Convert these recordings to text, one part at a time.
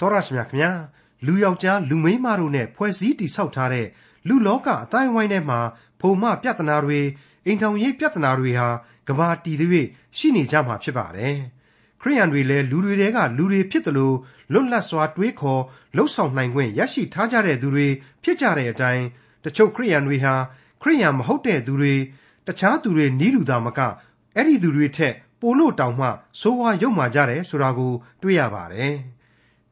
တော်ရရှိမြခင်ဗျာလူယောက်ျားလူမိန်းမတို့နဲ့ဖွဲ့စည်းတည်ဆောက်ထားတဲ့လူလောကအတိုင်းဝိုင်းထဲမှာဖုံမပြဿနာတွေအိမ်ထောင်ရေးပြဿနာတွေဟာကဘာတည်သေးရှိနေကြမှာဖြစ်ပါတယ်ခရိယန်တွေလည်းလူတွေတဲကလူတွေဖြစ်တယ်လို့လွတ်လပ်စွာတွေးခေါ်လှုပ်ဆောင်နိုင်ခွင့်ရရှိထားကြတဲ့သူတွေဖြစ်ကြတဲ့အတိုင်းတချို့ခရိယန်တွေဟာခရိယန်မဟုတ်တဲ့သူတွေတခြားသူတွေနီးလူသားမကအဲ့ဒီသူတွေထက်ပိုလို့တောင်မှစိုးဝါရုပ်မာကြတယ်ဆိုတာကိုတွေ့ရပါတယ်။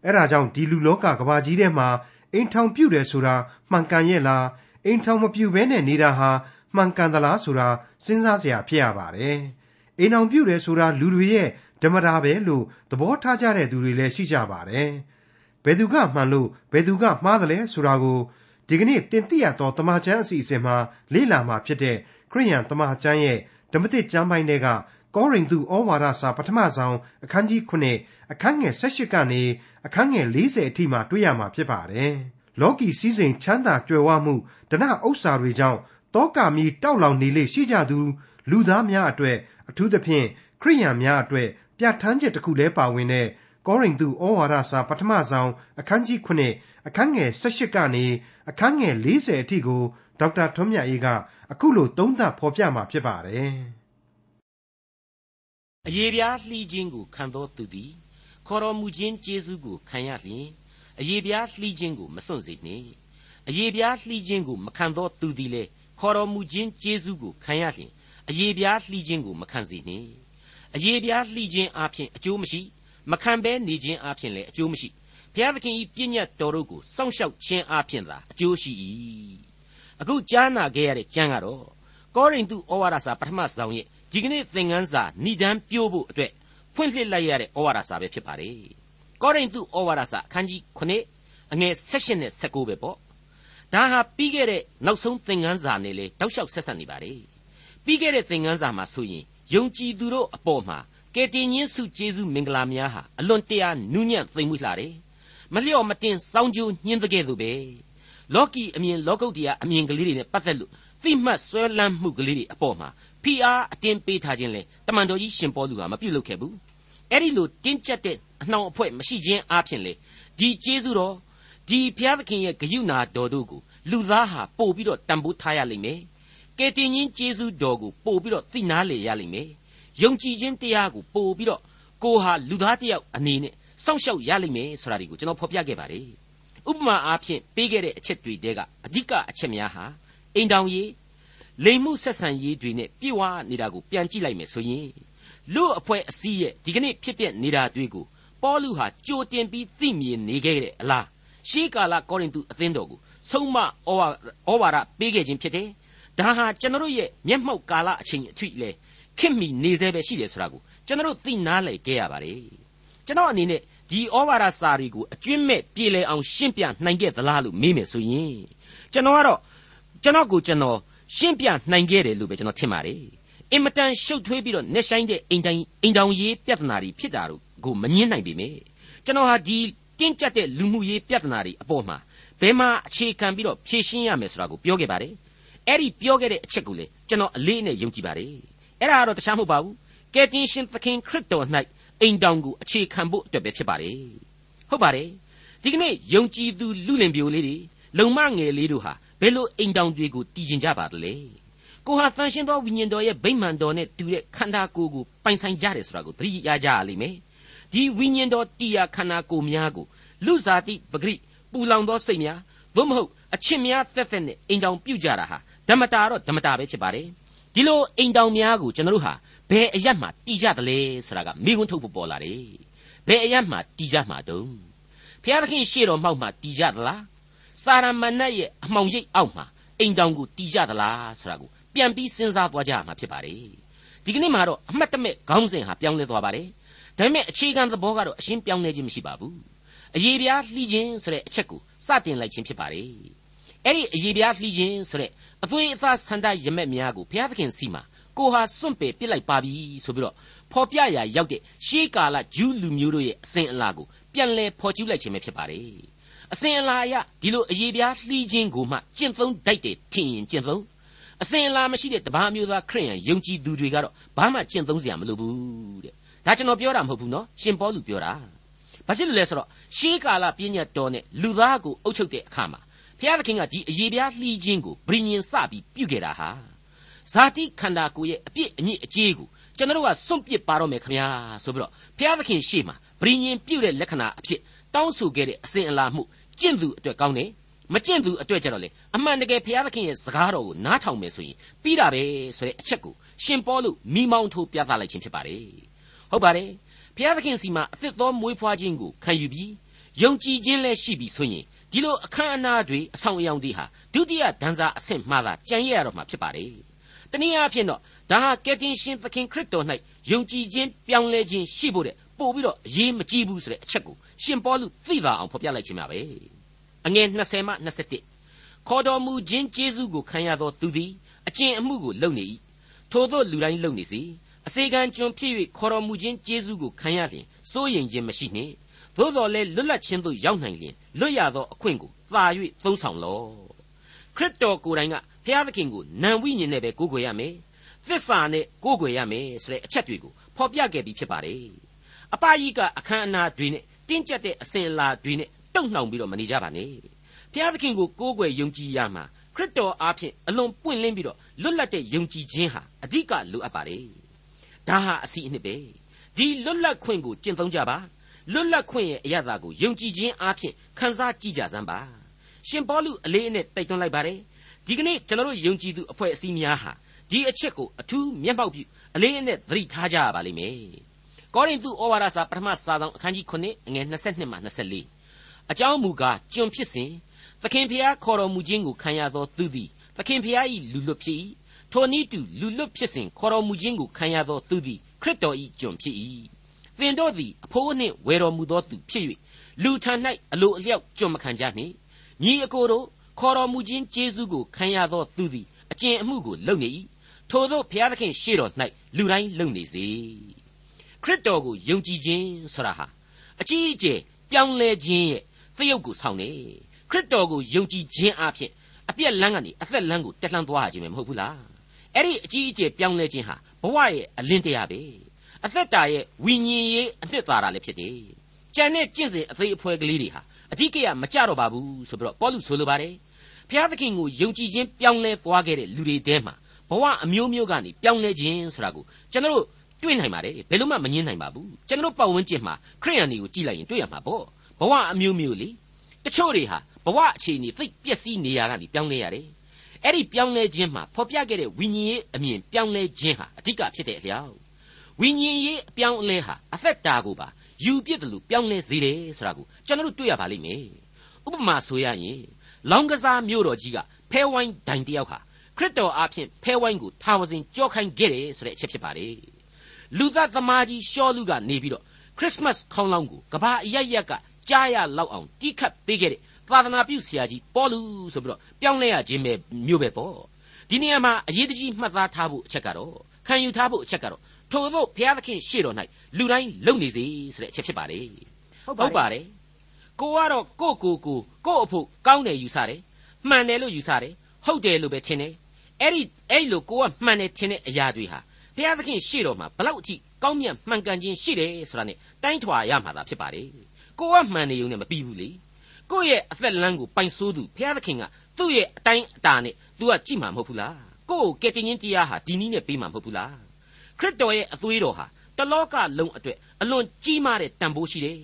အဲ့ဒါကြောင့်ဒီလူလောကကဘာကြီးထဲမှာအိမ်ထောင်ပြုတ်တယ်ဆိုတာမှန်ကန်ရဲ့လားအိမ်ထောင်မပြုတ်ဘဲနဲ့နေတာဟာမှန်ကန်သလားဆိုတာစဉ်းစားစရာဖြစ်ရပါတယ်။အိမ်ထောင်ပြုတ်တယ်ဆိုတာလူတွေရဲ့ဓမ္မတာပဲလို့သဘောထားကြတဲ့သူတွေလည်းရှိကြပါတယ်။ဘယ်သူကမှန်လို့ဘယ်သူကမှားတယ်လဲဆိုတာကိုဒီကနေ့တင်ပြရတော့တမချန်းအစီအစဉ်မှာလေ့လာမှာဖြစ်တဲ့ခရိယန်တမချန်းရဲ့ဓမ္မသစ်ကျမ်းပိုင်းတွေက ကောရိန္သုဩဝါဒစာပထမဆုံးအခန်းကြီး9အခန်းငယ်18ကနေအခန်းငယ်40အထိမှာတွေ့ရမှာဖြစ်ပါတယ်။လောကီစည်းစိမ်ချမ်းသာကြွယ်ဝမှုဒနာဥစ္စာတွေကြောင့်တောကမီတောက်လောင်နေလေရှိကြသူလူသားများအတွေ့အထူးသဖြင့်ခရိယန်များအတွေ့ပြဋ္ဌာန်းချက်တစ်ခုလဲပါဝင်တဲ့ကောရိန္သုဩဝါဒစာပထမဆုံးအခန်းကြီး9အခန်းငယ်18ကနေအခန်းငယ်40အထိကိုဒေါက်တာထွန်းမြတ်အေးကအခုလိုသုံးသပ်ဖော်ပြมาဖြစ်ပါတယ်။ အယေပြားလှီးခြင်းကိုခံသောသူသည်ခေါ်တော်မူခြင်းကျေးဇူးကိုခံရလျင်အယေပြားလှီးခြင်းကိုမစွန့်စေနှင့်အယေပြားလှီးခြင်းကိုမခံသောသူသည်လည်းခေါ်တော်မူခြင်းကျေးဇူးကိုခံရလျင်အယေပြားလှီးခြင်းကိုမခံစေနှင့်အယေပြားလှီးခြင်းအပြင်အကျိုးမရှိမခံဘဲနေခြင်းအပြင်လည်းအကျိုးမရှိဘုရားသခင်ဤပြည့်ညတ်တော်တို့ကိုစောင့်ရှောက်ခြင်းအပြင်သာအကျိုးရှိ၏အခုကြားနာခဲ့ရတဲ့ကျမ်းကတော့ကောရိန္သုဩဝါဒစာပထမဆောင်ရဲ့ ဒီကနေ့သင်ခန်းစာဏိဒန်းပြို့ဖို့အတွက်ဖွင့်လှစ်လိုက်ရတဲ့ဩဝါဒစာပဲဖြစ်ပါတယ်။ကောရိန္သုဩဝါဒစာအခန်းကြီး9အငယ်16နဲ့19ပဲပေါ့။ဒါဟာပြီးခဲ့တဲ့နောက်ဆုံးသင်ခန်းစာနဲ့လေတောက်လျှောက်ဆက်ဆက်နေပါတယ်။ပြီးခဲ့တဲ့သင်ခန်းစာမှာဆိုရင်ယုံကြည်သူတို့အပေါ်မှာကယ်တင်ရှင်စုကျေးဇူးမင်္ဂလာများဟာအလွန်တရာနူးညံ့သိမ်မွေ့လှတယ်။မလျော့မတင်စောင်းကြိုးညှင်းတဲ့ကဲ့သို့ပဲ။လောကီအမြင်လောကုတ်တရားအမြင်ကလေးတွေနဲ့ပတ်သက်လို့သိမှတ်ဆွဲလန်းမှုကလေးတွေအပေါ်မှာ ဖိအားအတင်းပေးထားခြင်းလေတမန်တော်ကြီးရှင်ပေါလုဟာမပြုတ်လုပ်ခဲ့ဘူးအဲ့ဒီလိုတင်းကျပ်တဲ့အနှောင်အဖွဲ့မရှိခြင်းအပြင်လေဒီကျေးဇူးတော်ဒီဘုရားသခင်ရဲ့ဂရုဏာတော်တို့ကိုလူသားဟာပို့ပြီးတော့တန်ဖိုးထားရလိမ့်မယ်ကယ်တင်ရှင်ကျေးဇူးတော်ကိုပို့ပြီးတော့သိနာလေရလိမ့်မယ်ယုံကြည်ခြင်းတရားကိုပို့ပြီးတော့ကိုဟာလူသားတစ်ယောက်အနေနဲ့စောင့်ရှောက်ရလိမ့်မယ်ဆိုတာဒီကိုကျွန်တော်ဖော်ပြခဲ့ပါတယ်ဥပမာအားဖြင့်ပေးခဲ့တဲ့အချက်တွေတဲကအဓိကအချက်များဟာအိမ်တောင်ရေး လိမ်မှုဆက်ဆံရေးတွေနဲ့ပြည့်ဝနေတာကိုပြန်ကြည့်လိုက်မယ်ဆိုရင်လူအဖွဲ့အစည်းရဲ့ဒီကနေ့ဖြစ်ပျက်နေတာတွေကိုပေါလုဟာကြိုတင်ပြီးသိမြင်နေခဲ့တဲ့အလားရှေးကာလကောရိန္သုအသင်းတော်ကိုဆုံးမဩဝါဩဝါဒပေးခဲ့ခြင်းဖြစ်တယ်။ဒါဟာကျွန်တော်ရဲ့မျက်မှောက်ကာလအချိန်အထိလေခင်မီနေသေးပဲရှိတယ်ဆိုတာကိုကျွန်တော်သိနားလည်ခဲ့ရပါတယ်။ကျွန်တော်အနေနဲ့ဒီဩဝါဒစာရီကိုအကျွင့်မဲ့ပြေလည်အောင်ရှင်းပြနိုင်ခဲ့သလားလို့မေးမယ်ဆိုရင်ကျွန်တော်ကတော့ကျွန်တော်ကိုကျွန်တော် ရှင်းပြနိုင်ခဲ့တယ်လို့ပဲကျွန်တော်ထင်ပါတယ်အင်မတန်ရှုပ်ထွေးပြီးတော့နှက်ဆိုင်တဲ့အိမ်တိုင်းအိမ်တောင်ရေးပြဿနာတွေဖြစ်တာတို့ကိုမငင်းနိုင်ပေမယ့်ကျွန်တော်ဟာဒီတင်းကျပ်တဲ့လူမှုရေးပြဿနာတွေအပေါ်မှာဘယ်မှာအခြေခံပြီးတော့ဖြေရှင်းရမယ်ဆိုတာကိုပြောခဲ့ပါတယ်အဲ့ဒီပြောခဲ့တဲ့အချက်ကိုလေကျွန်တော်အလေးနဲ့ယုံကြည်ပါတယ်အဲ့ဒါကတော့တခြားမဟုတ်ပါဘူးကယ်တင်ရှင်သခင်ခရစ်တော်၌အိမ်တောင်ကိုအခြေခံဖို့အတွက်ပဲဖြစ်ပါတယ်ဟုတ်ပါတယ်ဒီကနေ့ယုံကြည်သူလူလင်ပြိုလေးတွေလုံမငယ်လေးတို့ဟာ ဘယ်လိုအိမ်တောင်တွေကိုတည်ကျင်ကြပါသလဲကိုဟာတန်ရှင်းသောဝိညာဉ်တော်ရဲ့ဗိမာန်တော်နဲ့တူတဲ့ခန္ဓာကိုယ်ကိုပိုင်ဆိုင်ကြတယ်ဆိုတာကိုသတိရကြရလိမ့်မယ်ဒီဝိညာဉ်တော်တီယာခန္ဓာကိုယ်များကိုလူစားတိပဂရိပူလောင်သောစိတ်များသို့မဟုတ်အချစ်များတက်တက်နဲ့အိမ်တောင်ပြုတ်ကြတာဟာဓမ္မတာတော့ဓမ္မတာပဲဖြစ်ပါတယ်ဒီလိုအိမ်တောင်များကိုကျွန်တော်တို့ဟာဘယ်အရက်မှတည်ကြတယ်လဲဆိုတာကမိကွန်းထုတ်ဖို့ပေါ်လာတယ်ဘယ်အရက်မှတည်ကြမှာတုံးဘုရားသခင်ရှေ့တော်မှောက်မှတည်ကြသလား စာရမဏတ်ရဲ့အမှောင်ရိပ်အောက်မှာအိမ်တောင်ကိုတီးကြသလားဆိုတာကိုပြန်ပြီးစဉ်းစားသွားကြရမှာဖြစ်ပါတယ်ဒီကနေ့မှာတော့အမှတ်တမဲ့ခေါင်းစဉ်ဟာပြောင်းလဲသွားပါတယ်ဒါပေမဲ့အခြေခံသဘောကတော့အရှင်းပြောင်းလဲခြင်းမရှိပါဘူးအရေးပြားလှီးခြင်းဆိုတဲ့အချက်ကိုစတင်လိုက်ခြင်းဖြစ်ပါတယ်အဲ့ဒီအရေးပြားလှီးခြင်းဆိုတဲ့အသွေးအသားဆန္ဒရမက်များကိုဘုရားသခင်စီမှာကိုဟာစွန့်ပယ်ပြစ်လိုက်ပါပြီဆိုပြီးတော့ဖော်ပြရာရောက်တဲ့ရှေးကာလဂျူးလူမျိုးတို့ရဲ့အစဉ်အလာကိုပြန်လဲဖော်ကျူးလိုက်ခြင်းပဲဖြစ်ပါတယ် အစဉ်အလာအရဒီလိုအရေးပြားလှီးခြင်းကိုမှကျင့်သုံးတတ်တယ်ထင်ရင်ကျင့်သုံးအစဉ်အလာမရှိတဲ့တပားမျိုးသားခရိယန်ယုံကြည်သူတွေကတော့ဘာမှကျင့်သုံးစရာမလိုဘူးတဲ့ဒါကျွန်တော်ပြောတာမဟုတ်ဘူးနော်ရှင်ပေါလုပြောတာဘာဖြစ်လို့လဲဆိုတော့ရှေးကာလပြည့်ညတ်တော်နဲ့လူသားကိုအုပ်ချုပ်တဲ့အခါမှာဘုရားသခင်ကဒီအရေးပြားလှီးခြင်းကိုဗြိညင်စပြီးပြုခဲ့တာဟာဇာတိခန္ဓာကိုယ်ရဲ့အပြစ်အညစ်အကြေးကိုကျွန်တော်တို့ကစွန့်ပစ်ပါတော့မယ်ခင်ဗျာဆိုပြီးတော့ဘုရားသခင်ရှေ့မှာဗြိညင်ပြုတဲ့လက္ခဏာအဖြစ်တောင်းဆိုခဲ့တဲ့အစဉ်အလာမှု ကျင့်သူအတွက်ကောင်းတယ်မကျင့်သူအတွက်ကြတော့လေအမှန်တကယ်ဘုရားသခင်ရဲ့စကားတော်ကိုနားထောင်မယ်ဆိုရင်ပြီးတာပဲဆိုတဲ့အချက်ကိုရှင်ပေါလုမိမောင်းထိုးပြသလိုက်ခြင်းဖြစ်ပါတယ်ဟုတ်ပါတယ်ဘုရားသခင်စီမှာအသစ်သောမွေးဖွားခြင်းကိုခံယူပြီးယုံကြည်ခြင်းလည်းရှိပြီဆိုရင်ဒီလိုအခမ်းအနားတွေအဆောင်အယောင်တွေဟာဒုတိယဒန်းစားအဆင့်မှသာကြံရရတော့မှာဖြစ်ပါတယ်တနည်းအားဖြင့်တော့ဒါဟာကယ်တင်ရှင်သခင်ခရစ်တော်၌ယုံကြည်ခြင်းပြောင်းလဲခြင်းရှိဖို့တဲ့ ပို့ပြီးတော့အရေးမကြီးဘူးဆိုတဲ့အချက်ကိုရှင်ပေါလုသိပါအောင်ဖော်ပြလိုက်ခြင်းပါပဲအငယ်20မှ21ခေါ်တော်မူခြင်းကျေးဇူးကိုခံရသောသူသည်အကျင့်အမှုကိုလုပ်နေ၏ထိုသောလူတိုင်းလုပ်နေစေအစေခံကျွန်ဖြစ်၍ခေါ်တော်မူခြင်းကျေးဇူးကိုခံရလျင်စိုးရင်ခြင်းမရှိနှင့်သို့တော်လည်းလွတ်လပ်ခြင်းသို့ရောက်နိုင်လျင်လွတ်ရသောအခွင့်ကိုသာ၍သုံးဆောင်လော့ခရစ်တော်ကိုယ်တိုင်ကဘုရားသခင်ကိုနံဝိညာဉ်နဲ့ပဲကိုးကွယ်ရမယ်သစ္စာနဲ့ကိုးကွယ်ရမယ်ဆိုတဲ့အချက်တွေကိုဖော်ပြခဲ့ပြီးဖြစ်ပါတယ် အပကြီးကအခမ်းအနားတွေနဲ့တင်းကျပ်တဲ့အစဉ်အလာတွေနဲ့တုံ့နှောင်ပြီးတော့မနေကြပါနဲ့ဘုရားသခင်ကိုကိုးကွယ်ယုံကြည်ရမှာခရစ်တော်အားဖြင့်အလွန်ပွင့်လင်းပြီးတော့လွတ်လပ်တဲ့ယုံကြည်ခြင်းဟာအဓိကလိုအပ်ပါတယ်ဒါဟာအစီအနှစ်ပဲဒီလွတ်လပ်ခွင့်ကိုကျင့်သုံးကြပါလွတ်လပ်ခွင့်ရဲ့အရသာကိုယုံကြည်ခြင်းအားဖြင့်ခံစားကြည့်ကြစမ်းပါရှင်ပေါလုအလေးအနက်တိုက်တွန်းလိုက်ပါတယ်ဒီကနေ့ကျွန်တော်တို့ယုံကြည်သူအဖွဲ့အစည်းများဟာဒီအချက်ကိုအထူးမျက်မှောက်ပြုအလေးအနက်သတိထားကြရပါလိမ့်မယ် ကောရိန္သုဩဝါဒစာပထမစာဆောင်အခန်းကြီး9အငယ်22မှ24အကြောင်းမူကားကျွန်ဖြစ်စဉ်သခင်ဖျားခေါ်တော်မူခြင်းကိုခံရသောသူသည်သခင်ဖျား၏လူလွတ်ဖြစ်၏ထိုနည်းတူလူလွတ်ဖြစ်စဉ်ခေါ်တော်မူခြင်းကိုခံရသောသူသည်ခရစ်တော်၏ကျွန်ဖြစ်၏သင်တို့သည်အဖိုးနှင့်ဝယ်တော်မူသောသူဖြစ်၍လူထံ၌အလိုအလျောက်ကျွန်မခံကြနှင့်ညီအကိုတို့ခေါ်တော်မူခြင်းကျေးဇူးကိုခံရသောသူသည်အကျင့်အမှုကိုလုပ်နေ၏ထိုသောဘုရားသခင်ရှေ့တော်၌လူတိုင်းလုပ်နေစေ ခရစ်တော်ကိုယုံကြည်ခြင်းဆိုတာဟာအကြီးအကျယ်ပြောင်းလဲခြင်းရဲ့သရုပ်ကိုဆောင်နေခရစ်တော်ကိုယုံကြည်ခြင်းအဖြစ်အပြက်လန်းကနေအသက်လန်းကိုတက်လှမ်းသွားခြင်းပဲမဟုတ်ဘူးလားအဲ့ဒီအကြီးအကျယ်ပြောင်းလဲခြင်းဟာဘဝရဲ့အလင်းတရားပဲအသက်တာရဲ့ဝိညာဉ်ရေးအနှစ်သာရလည်းဖြစ်တယ်ကြံတဲ့ကျင့်စဉ်အသေးအဖွဲကလေးတွေဟာအဓိကရမကြတော့ပါဘူးဆိုပြီးတော့ပေါလုဆိုလိုပါတယ်ဘုရားသခင်ကိုယုံကြည်ခြင်းပြောင်းလဲသွားခဲ့တဲ့လူတွေထဲမှာဘဝအမျိုးမျိုးကနေပြောင်းလဲခြင်းဆိုတာကိုကျွန်တော် တို့တွေ့နိုင်ပါတယ်ဘယ်လို့မှမငင်းနိုင်ပါဘူးကျွန်တော်တို့ပတ်ဝန်းကျင်မှာခရိယန်တွေကိုကြည့်လိုက်ရင်တွေ့ရမှာပေါ့ဘဝအမျိုးမျိုးလေတချို့တွေဟာဘဝအခြေအနေသိပျက်စီးနေရကနေပြောင်းလဲရတယ်အဲ့ဒီပြောင်းလဲခြင်းမှာဖော်ပြခဲ့တဲ့ဝိညာဉ်ရေးအမြင်ပြောင်းလဲခြင်းဟာအဓိကဖြစ်တဲ့အလျောက်ဝိညာဉ်ရေးအပြောင်းအလဲဟာအသက်တာကိုပါယူပြစ်တယ်လို့ပြောင်းလဲစေတယ်ဆိုတာကိုကျွန်တော်တို့တွေ့ရပါလိမ့်မယ်ဥပမာဆိုရရင်လောင်ကစားမြို့တော်ကြီးကဖဲဝိုင်းဒိုင်တယောက်ဟာခရစ်တော်အားဖြင့်ဖဲဝိုင်းကိုထာဝစဉ်ကြောခိုင်းခဲ့တယ်ဆိုတဲ့အချက်ဖြစ်ပါတယ် လူသားသမားကြီးရှောလူကနေပြီးတော့ခရစ်မတ်ခေါင်းလောင်းကိုကဘာအရရက်ကကြားရလောက်အောင်တီးခတ်ပေးခဲ့တဲ့သာသနာပြုဆရာကြီးပေါလုဆိုပြီးတော့ပြောင်းလဲရခြင်းပဲမျိုးပဲပေါ့ဒီနေရာမှာအရေးတကြီးမှတ်သားထားဖို့အချက်ကတော့ခံယူထားဖို့အချက်ကတော့ထို့သောဘုရားသခင်ရှေ့တော်၌လူတိုင်းလုံနေစေဆိုတဲ့အချက်ဖြစ်ပါတယ်ဟုတ်ပါတယ်ကိုကတော့ကိုကိုကိုကိုအဖို့ကောင်းတယ်ယူဆတယ်မှန်တယ်လို့ယူဆတယ်ဟုတ်တယ်လို့ပဲထင်တယ်အဲ့ဒီအဲ့လိုကိုကမှန်တယ်ထင်တဲ့အရာတွေဟာ ဘုရားသခင်ရှေ့တော်မှာဘလောက်အထိကောင်းမြတ်မှန်ကန်ခြင်းရှိတယ်ဆိုတာ ਨੇ တိုင်းထွာရမှာသာဖြစ်ပါတယ်ကိုကမှန်နေုံနဲ့မပြီးဘူးလေကိုယ့်ရဲ့အသက်လမ်းကိုပိုင်ဆိုးသူဘုရားသခင်ကသူ့ရဲ့အတိုင်းအတာနဲ့ तू ကကြည့်မှာမဟုတ်ဘူးလားကိုယ့်ကိုကယ်တင်ခြင်းတရားဟာဒီနည်းနဲ့ပေးမှာမဟုတ်ဘူးလားခရစ်တော်ရဲ့အသွေးတော်ဟာတလောကလုံးအတွက်အလွန်ကြီးမားတဲ့တန်ဖိုးရှိတယ်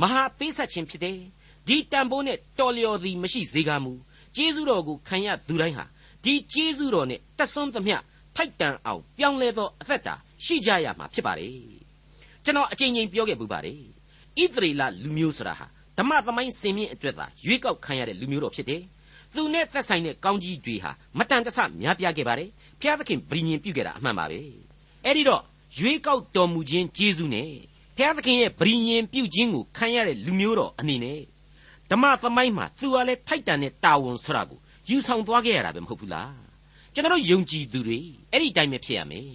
မဟာပေးဆက်ခြင်းဖြစ်တယ်ဒီတန်ဖိုးနဲ့တော်လျော်သည်မရှိစေကားမူကျေးဇူးတော်ကိုခံရသူတိုင်းဟာဒီကျေးဇူးတော်နဲ့တက်ဆွန်းသမျှ ထိုက်တန်အောင်ပြောင်းလဲသောအသက်တာရှိကြရမှာဖြစ်ပါတယ်ကျွန်တော်အချိန်ချင်းပြောခဲ့ပူပါတယ်ဣသရေလလူမျိုးဆိုတာဟာဓမ္မသမိုင်းစင်မြင့်အတွက်သာရွေးကောက်ခံရတဲ့လူမျိုးတော်ဖြစ်တယ်သူနဲ့သက်ဆိုင်တဲ့ကောင်းကြီးတွေဟာမတန်တဆများပြားခဲ့ပါတယ်ဖျားသခင်ဗြိညင်ပြုခဲ့တာအမှန်ပါပဲအဲ့ဒီတော့ရွေးကောက်တော်မူခြင်းကျေးဇူးနဲ့ဘုရားသခင်ရဲ့ဗြိညင်ပြုခြင်းကိုခံရတဲ့လူမျိုးတော်အနေနဲ့ဓမ္မသမိုင်းမှာသူကလည်းထိုက်တန်တဲ့တာဝန်ဆိုတာကိုယူဆောင်သွားခဲ့ရတာပဲမဟုတ်ဘူးလား ကျွန်တော်ယုံကြည်သူတွေအဲ့ဒီတိုင်းပဲဖြစ်ရမယ်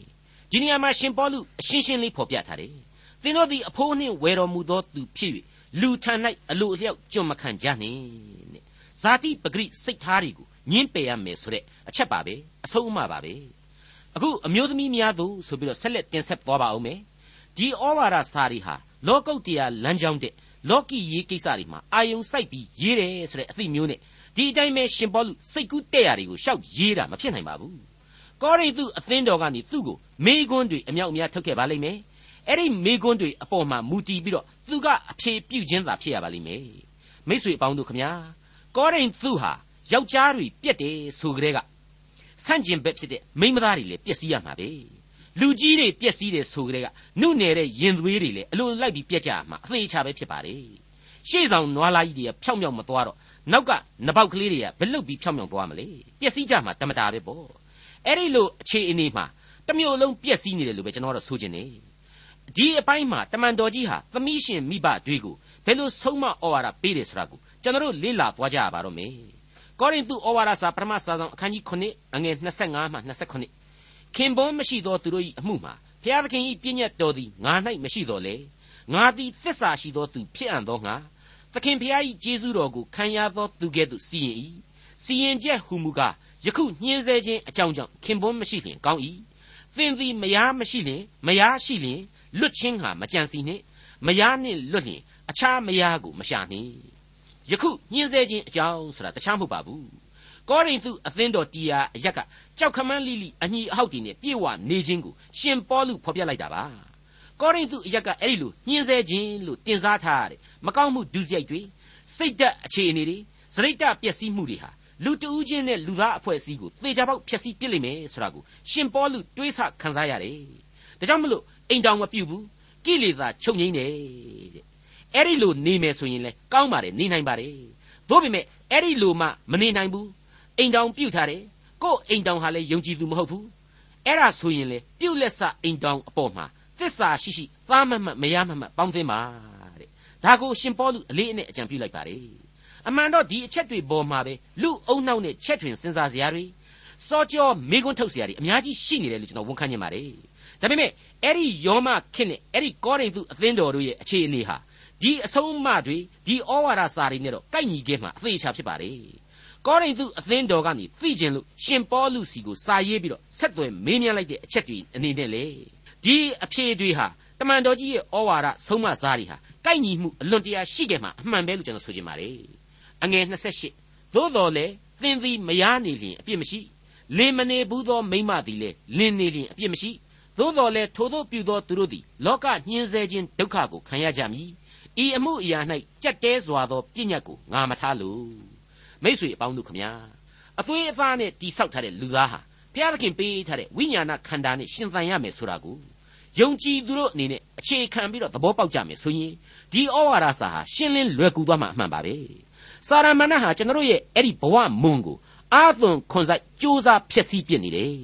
ဒီနေရာမှာရှင်ပေါလုအရှင်းရှင်းလေးဖော်ပြထားတယ်သင်တို့သည်အဖိုးနှင့်ဝယ်တော်မူသောသူဖြစ်၍လူထံ၌အလိုအလျောက်ကြွမခံကြနှင့်တဲ့ဇာတိပဂရိစိတ်ထားတွေကိုညင်းပယ်ရမယ်ဆိုတဲ့အချက်ပါပဲအဆုံးအမပါပဲအခုအမျိုးသမီးများတို့ဆိုပြီးတော့ဆက်လက်တင်ဆက်သွားပါအောင်မယ်ဒီဩဝါဒစာရီဟာလောကုတ်တရားလမ်းကြောင်းတဲ့လောကီရေးကိစ္စတွေမှာအာယုံစိုက်ပြီးရေးတယ်ဆိုတဲ့အသိမျိုးနဲ့ ဒီအတိုင်းပဲရှင်ပေါလုစိတ်ကူးတဲ့ရာတွေကိုရှောက်ရေးတာမဖြစ်နိုင်ပါဘူးကောရိန္သုအသင်းတော်ကနေသူ့ကိုမေးခွန်းတွေအမြောက်အများထုတ်ခဲ့ပါလိမ့်မယ်အဲ့ဒီမေးခွန်းတွေအပေါ်မှာမူတည်ပြီးတော့သူကအဖြေပြုခြင်းသာဖြစ်ရပါလိမ့်မယ်မိတ်ဆွေအပေါင်းတို့ခမညာကောရိန္သုဟာယောက်ျားတွေပြက်တယ်ဆိုကြတဲ့ကဆန့်ကျင်ဘက်ဖြစ်တဲ့မိန်းမသားတွေလည်းပျက်စီးရမှာပဲလူကြီးတွေပျက်စီးတယ်ဆိုကြတဲ့ကနှုတ်နယ်တဲ့ရင်သွေးတွေလည်းအလိုလိုက်ပြီးပြက်ကြမှာအသေးချပဲဖြစ်ပါတယ်ရှေ့ဆောင်နွားလာကြီးတွေကဖြောင်းဖြောင်းမသွားတော့ နောက်ကနပေါက်ကလေးတွေကဘလုတ်ပြီးဖြောင်းဖြောင်းသွားမလဲပျက်စီးကြမှာတမတာပဲပေါ့အဲ့ဒီလိုအခြေအနေမှာတမျိုးလုံးပျက်စီးနေတယ်လို့ပဲကျွန်တော်တို့ဆိုချင်တယ်ဒီအပိုင်းမှာတမန်တော်ကြီးဟာသမီးရှင်မိဘတွေကိုဘယ်လိုဆုံးမဩဝါဒပေးတယ်ဆိုတာကိုကျွန်တော်တို့လေ့လာသွားကြရပါတော့မယ်ကောရိန္သုဩဝါဒစာပထမစာဆောင်အခန်းကြီး9အငယ်25မှ29ခင်ပွန်းမရှိသောသူတို့၏အမှုမှာဘုရားသခင်၏ပြည့်ညတ်တော်သည်ငါ၌မရှိတော်လေငါသည်သစ္စာရှိသောသူဖြစ်အံ့သောငါ သခင်ဖျား၏ကျေးဇူးတော်ကိုခံရသောသူကဲ့သို့စီရင်၏စီရင်ချက်ဟူမူကားယခုညှင်းဆဲခြင်းအကြောင်းကြောင့်ခင်ပွန်းမရှိလျင်ကောင်း၏သင်သည်မယားမရှိလျင်မယားရှိလျင်လွတ်ခြင်းဟာမကြံစီနှင့်မယားနှင့်လွတ်လျင်အခြားမယားကိုမရှာနှင့်ယခုညှင်းဆဲခြင်းအကြောင်းဆိုတာတခြားမဟုတ်ပါဘူးကောရိန္သုအသင်းတော်တီယာအရက်ကကြောက်ခမန်းလိလိအညီအဟောက်တွေနဲ့ပြေဝနေခြင်းကိုရှင်ပေါလုဖော်ပြလိုက်တာပါ ကောရိန္သုအရက်ကအဲ့ဒီလိုညှင်းဆဲခြင်းလို့တင်စားထားရတဲ့မကောင်းမှုဒုစရိုက်တွေစိတ်ဓာတ်အခြေအနေတွေစရိတ်တပျက်စီးမှုတွေဟာလူတဦးချင်းနဲ့လူသားအဖွဲ့အစည်းကိုသေချာပေါက်ဖျက်ဆီးပစ်လိမ့်မယ်ဆိုတာကိုရှင်ပေါလုတွေးဆခံစားရတယ်ဒါကြောင့်မလို့အိမ်တောင်မပြုတ်ဘူးကိလေသာချုပ်ငိမ့်တယ်တဲ့အဲ့ဒီလိုနေမယ်ဆိုရင်လေကောင်းပါတယ်နေနိုင်ပါတယ်သို့ပေမဲ့အဲ့ဒီလိုမှမနေနိုင်ဘူးအိမ်တောင်ပြုတ်ထားတယ်ကို့အိမ်တောင်ဟာလည်းယုံကြည်သူမဟုတ်ဘူးအဲ့ဒါဆိုရင်လေပြုတ်လက်ဆအိမ်တောင်အပေါ်မှာ သစ္စာရှိရှိသားမမတ်မရမမတ်ပေါင်းသင်းပါတဲ့ဒါကိုရှင်ပေါလုအလေးအနက်အကြံပြုလိုက်ပါတယ်အမှန်တော့ဒီအချက်တွေပေါ်မှာပဲလူအုံနှောက်နဲ့ချက်ထွင်စဉ်းစားစရာတွေစောကြောမေကွန်းထုတ်စရာတွေအများကြီးရှိနေတယ်လို့ကျွန်တော်ဝန်ခံချင်ပါတယ်ဒါပေမဲ့အဲ့ဒီယောမခင်နဲ့အဲ့ဒီကောရိန္သုအသင်းတော်တို့ရဲ့အခြေအနေဟာဒီအဆုံးအမတွေဒီဩဝါဒစာတွေနဲ့တော့ကိုက်ညီခဲ့မှာအသေးချာဖြစ်ပါတယ်ကောရိန္သုအသင်းတော်ကနေသိကျင်လို့ရှင်ပေါလုစီကိုစာရေးပြီးတော့ဆက်သွယ်မေးမြန်းလိုက်တဲ့အချက်တွေအနေနဲ့လေ ဒီအဖြေတွေဟာတမန်တော်ကြီးရဲ့ဩဝါဒဆုံးမစားတွေဟာကိုက်ညီမှုအလွန်တရာရှိခဲ့မှာအမှန်ပဲလို့ကျွန်တော်ဆိုချင်ပါတယ်အငယ်28သို့တော်လေသင်သည်မယားနေလျင်အပြစ်မရှိလင်မနေဘူးသောမိမသည်လေလင်နေလျင်အပြစ်မရှိသို့တော်လည်းထိုသို့ပြုသောသူတို့သည်လောကညှင်းဆဲခြင်းဒုက္ခကိုခံရကြမည်ဤအမှုအရာ၌ကြက်တဲစွာသောပြည့်ညတ်ကိုငါမထားလို့မိษွေအပေါင်းတို့ခမညာအသွေးအသားနဲ့တိဆောက်ထားတဲ့လူသားဟာဘုရားသခင်ပေးထားတဲ့ဝိညာဏခန္ဓာနဲ့ရှင်သန်ရမယ်ဆိုတာကို ယုံကြည်သူတို့အနေနဲ့အခြေခံပြီးတော့သဘောပေါက်ကြမယ်ဆိုရင်ဒီဩဝါဒစာဟာရှင်းလင်းလွယ်ကူသွားမှာအမှန်ပါပဲစာရမဏေဟာကျွန်တော်တို့ရဲ့အဲ့ဒီဘဝမွန်ကိုအာသွန်ခွန်ဆိုင်စ조사ဖျက်ဆီးပြစ်နေတယ်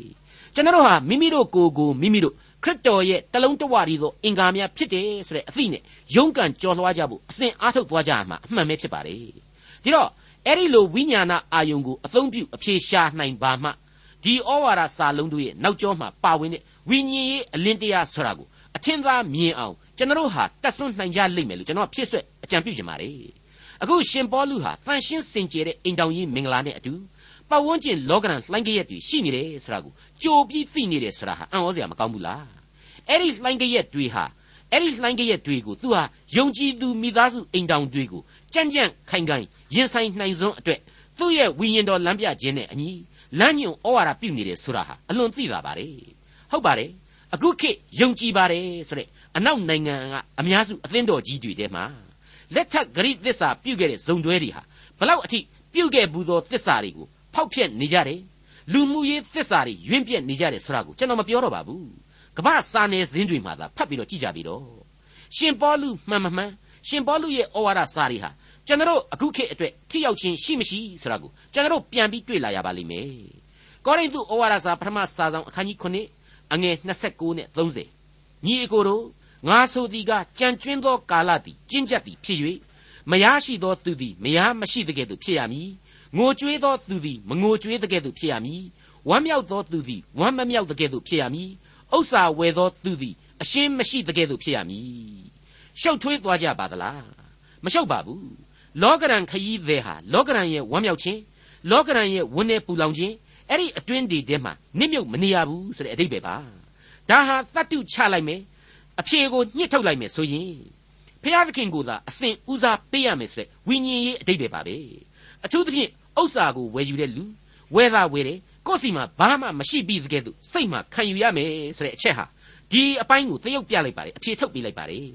ကျွန်တော်တို့ဟာမိမိတို့ကိုယ်ကိုမိမိတို့ခရစ်တော်ရဲ့တလုံးတဝရီသောအင်္ဂါများဖြစ်တယ်ဆိုတဲ့အသိနဲ့ရုန်းကန်ကြော်လွှားကြဖို့အစဉ်အားထုတ်သွားကြရမှာအမှန်ပဲဖြစ်ပါတယ်ဒီတော့အဲ့ဒီလိုဝိညာဏအာယုံကိုအသုံးပြုအဖြေရှာနိုင်ပါမှဒီဩဝါဒစာလုံးတို့ရဲ့နောက်ကျောမှာပါဝင်တဲ့ ဝိညာဉ်ရေးအလင်းတရားဆိုတာကိုအထင်သာမြင်အောင်ကျွန်တော်ဟာတတ်ဆွနိုင်ကြလိမ့်မယ်လို့ကျွန်တော်ဖြစ်ဆွဲအကြံပြုချင်ပါတယ်အခုရှင်ပေါလုဟာတန်ရှင်းစင်ကြယ်တဲ့အိမ်တောင်ကြီးမင်္ဂလာနဲ့အတူပတ်ဝန်းကျင်လောကရန်လှိုင်းကြရက်တွေရှိနေတယ်ဆိုတာကိုကြိုပြီးသိနေတယ်ဆိုတာဟာအံ့ဩစရာမကောင်းဘူးလားအဲ့ဒီလှိုင်းကြရက်တွေဟာအဲ့ဒီလှိုင်းကြရက်တွေကိုသူဟာယုံကြည်သူမိသားစုအိမ်တောင်တွေကိုကြံ့ကြံ့ခိုင်ခိုင်ရင်ဆိုင်နိုင်စွန်းအတွက်သူ့ရဲ့ဝိညာဉ်တော်လမ်းပြခြင်းနဲ့အညီလမ်းညွန်ဩဝါဒပြုနေတယ်ဆိုတာဟာအလွန်သိတာပါတယ် ဟုတ်ပါတယ်အခုခေတ်ယုံကြည်ပါတယ်ဆိုတဲ့အနောက်နိုင်ငံကအများစုအသင်းတော်ကြီးတွေထဲမှာလက်ထက်ဂရိသစ္စာပြုခဲ့တဲ့ဇုံတွဲတွေဟာဘလောက်အထိပြုခဲ့ဘူးသောသစ္စာတွေကိုဖောက်ဖျက်နေကြတယ်လူမှုရေးသစ္စာတွေယွင့်ပြက်နေကြတယ်ဆိုတာကိုကျွန်တော်မပြောတော့ပါဘူးကမ္ဘာစာနယ်ဇင်းတွေမှာသာဖတ်ပြီးတော့ကြည့်ကြပြီတော့ရှင်ပေါလုမှန်မမှန်ရှင်ပေါလုရဲ့ဩဝါဒစာတွေဟာကျွန်တော်အခုခေတ်အတွက်ထိရောက်ခြင်းရှိမရှိဆိုတာကိုကျွန်တော်ပြန်ပြီးတွေ့လာရပါလိမ့်မယ်ကောရိန္သုဩဝါဒစာပထမစာဆောင်အခန်းကြီး9 အငယ်29နဲ့30ညီအကိုတို့ငါဆိုသည်ကကြံကျွင်းသောကာလသည်ကျင့်ကြတ်သည်ဖြစ်၍မရရှိသောသူသည်မရမရှိတဲ့ကဲ့သို့ဖြစ်ရမည်ငိုကြွေးသောသူသည်မငိုကြွေးတဲ့ကဲ့သို့ဖြစ်ရမည်ဝမ်းမြောက်သောသူသည်ဝမ်းမမြောက်တဲ့ကဲ့သို့ဖြစ်ရမည်ဥစ္စာဝယ်သောသူသည်အရှင်းမရှိတဲ့ကဲ့သို့ဖြစ်ရမည်ရှုပ်ထွေးသွားကြပါသလားမရှုပ်ပါဘူးလောကရန်ခยีသည်ဟာလောကရန်ရဲ့ဝမ်းမြောက်ခြင်းလောကရန်ရဲ့ဝန်းနေပူလောင်ခြင်း အဲ့ဒီအတွင်းဒီထဲမှာနစ်မြုပ်မနေရဘူးဆိုတဲ့အဓိပ္ပာယ်ပါဒါဟာတတ်တုချလိုက်မယ်အဖြေကိုညှစ်ထုတ်လိုက်မယ်ဆိုရင်ဖျားသခင်ကိုသာအစဉ်ဦးစားပေးရမယ်ဆိုတဲ့ဝိညာဉ်ရေးအတိတ်ပဲပါပဲအထူးသဖြင့်ဥစ္စာကိုဝယ်ယူတဲ့လူဝယ်တာဝယ်တယ်ကိုယ့်စီမှာဘာမှမရှိပြီးတဲ့ကဲ့သို့စိတ်မှာခံယူရမယ်ဆိုတဲ့အချက်ဟာဒီအပိုင်းကိုတရုပ်ပြလိုက်ပါတယ်အဖြေထုတ်ပြလိုက်ပါတယ်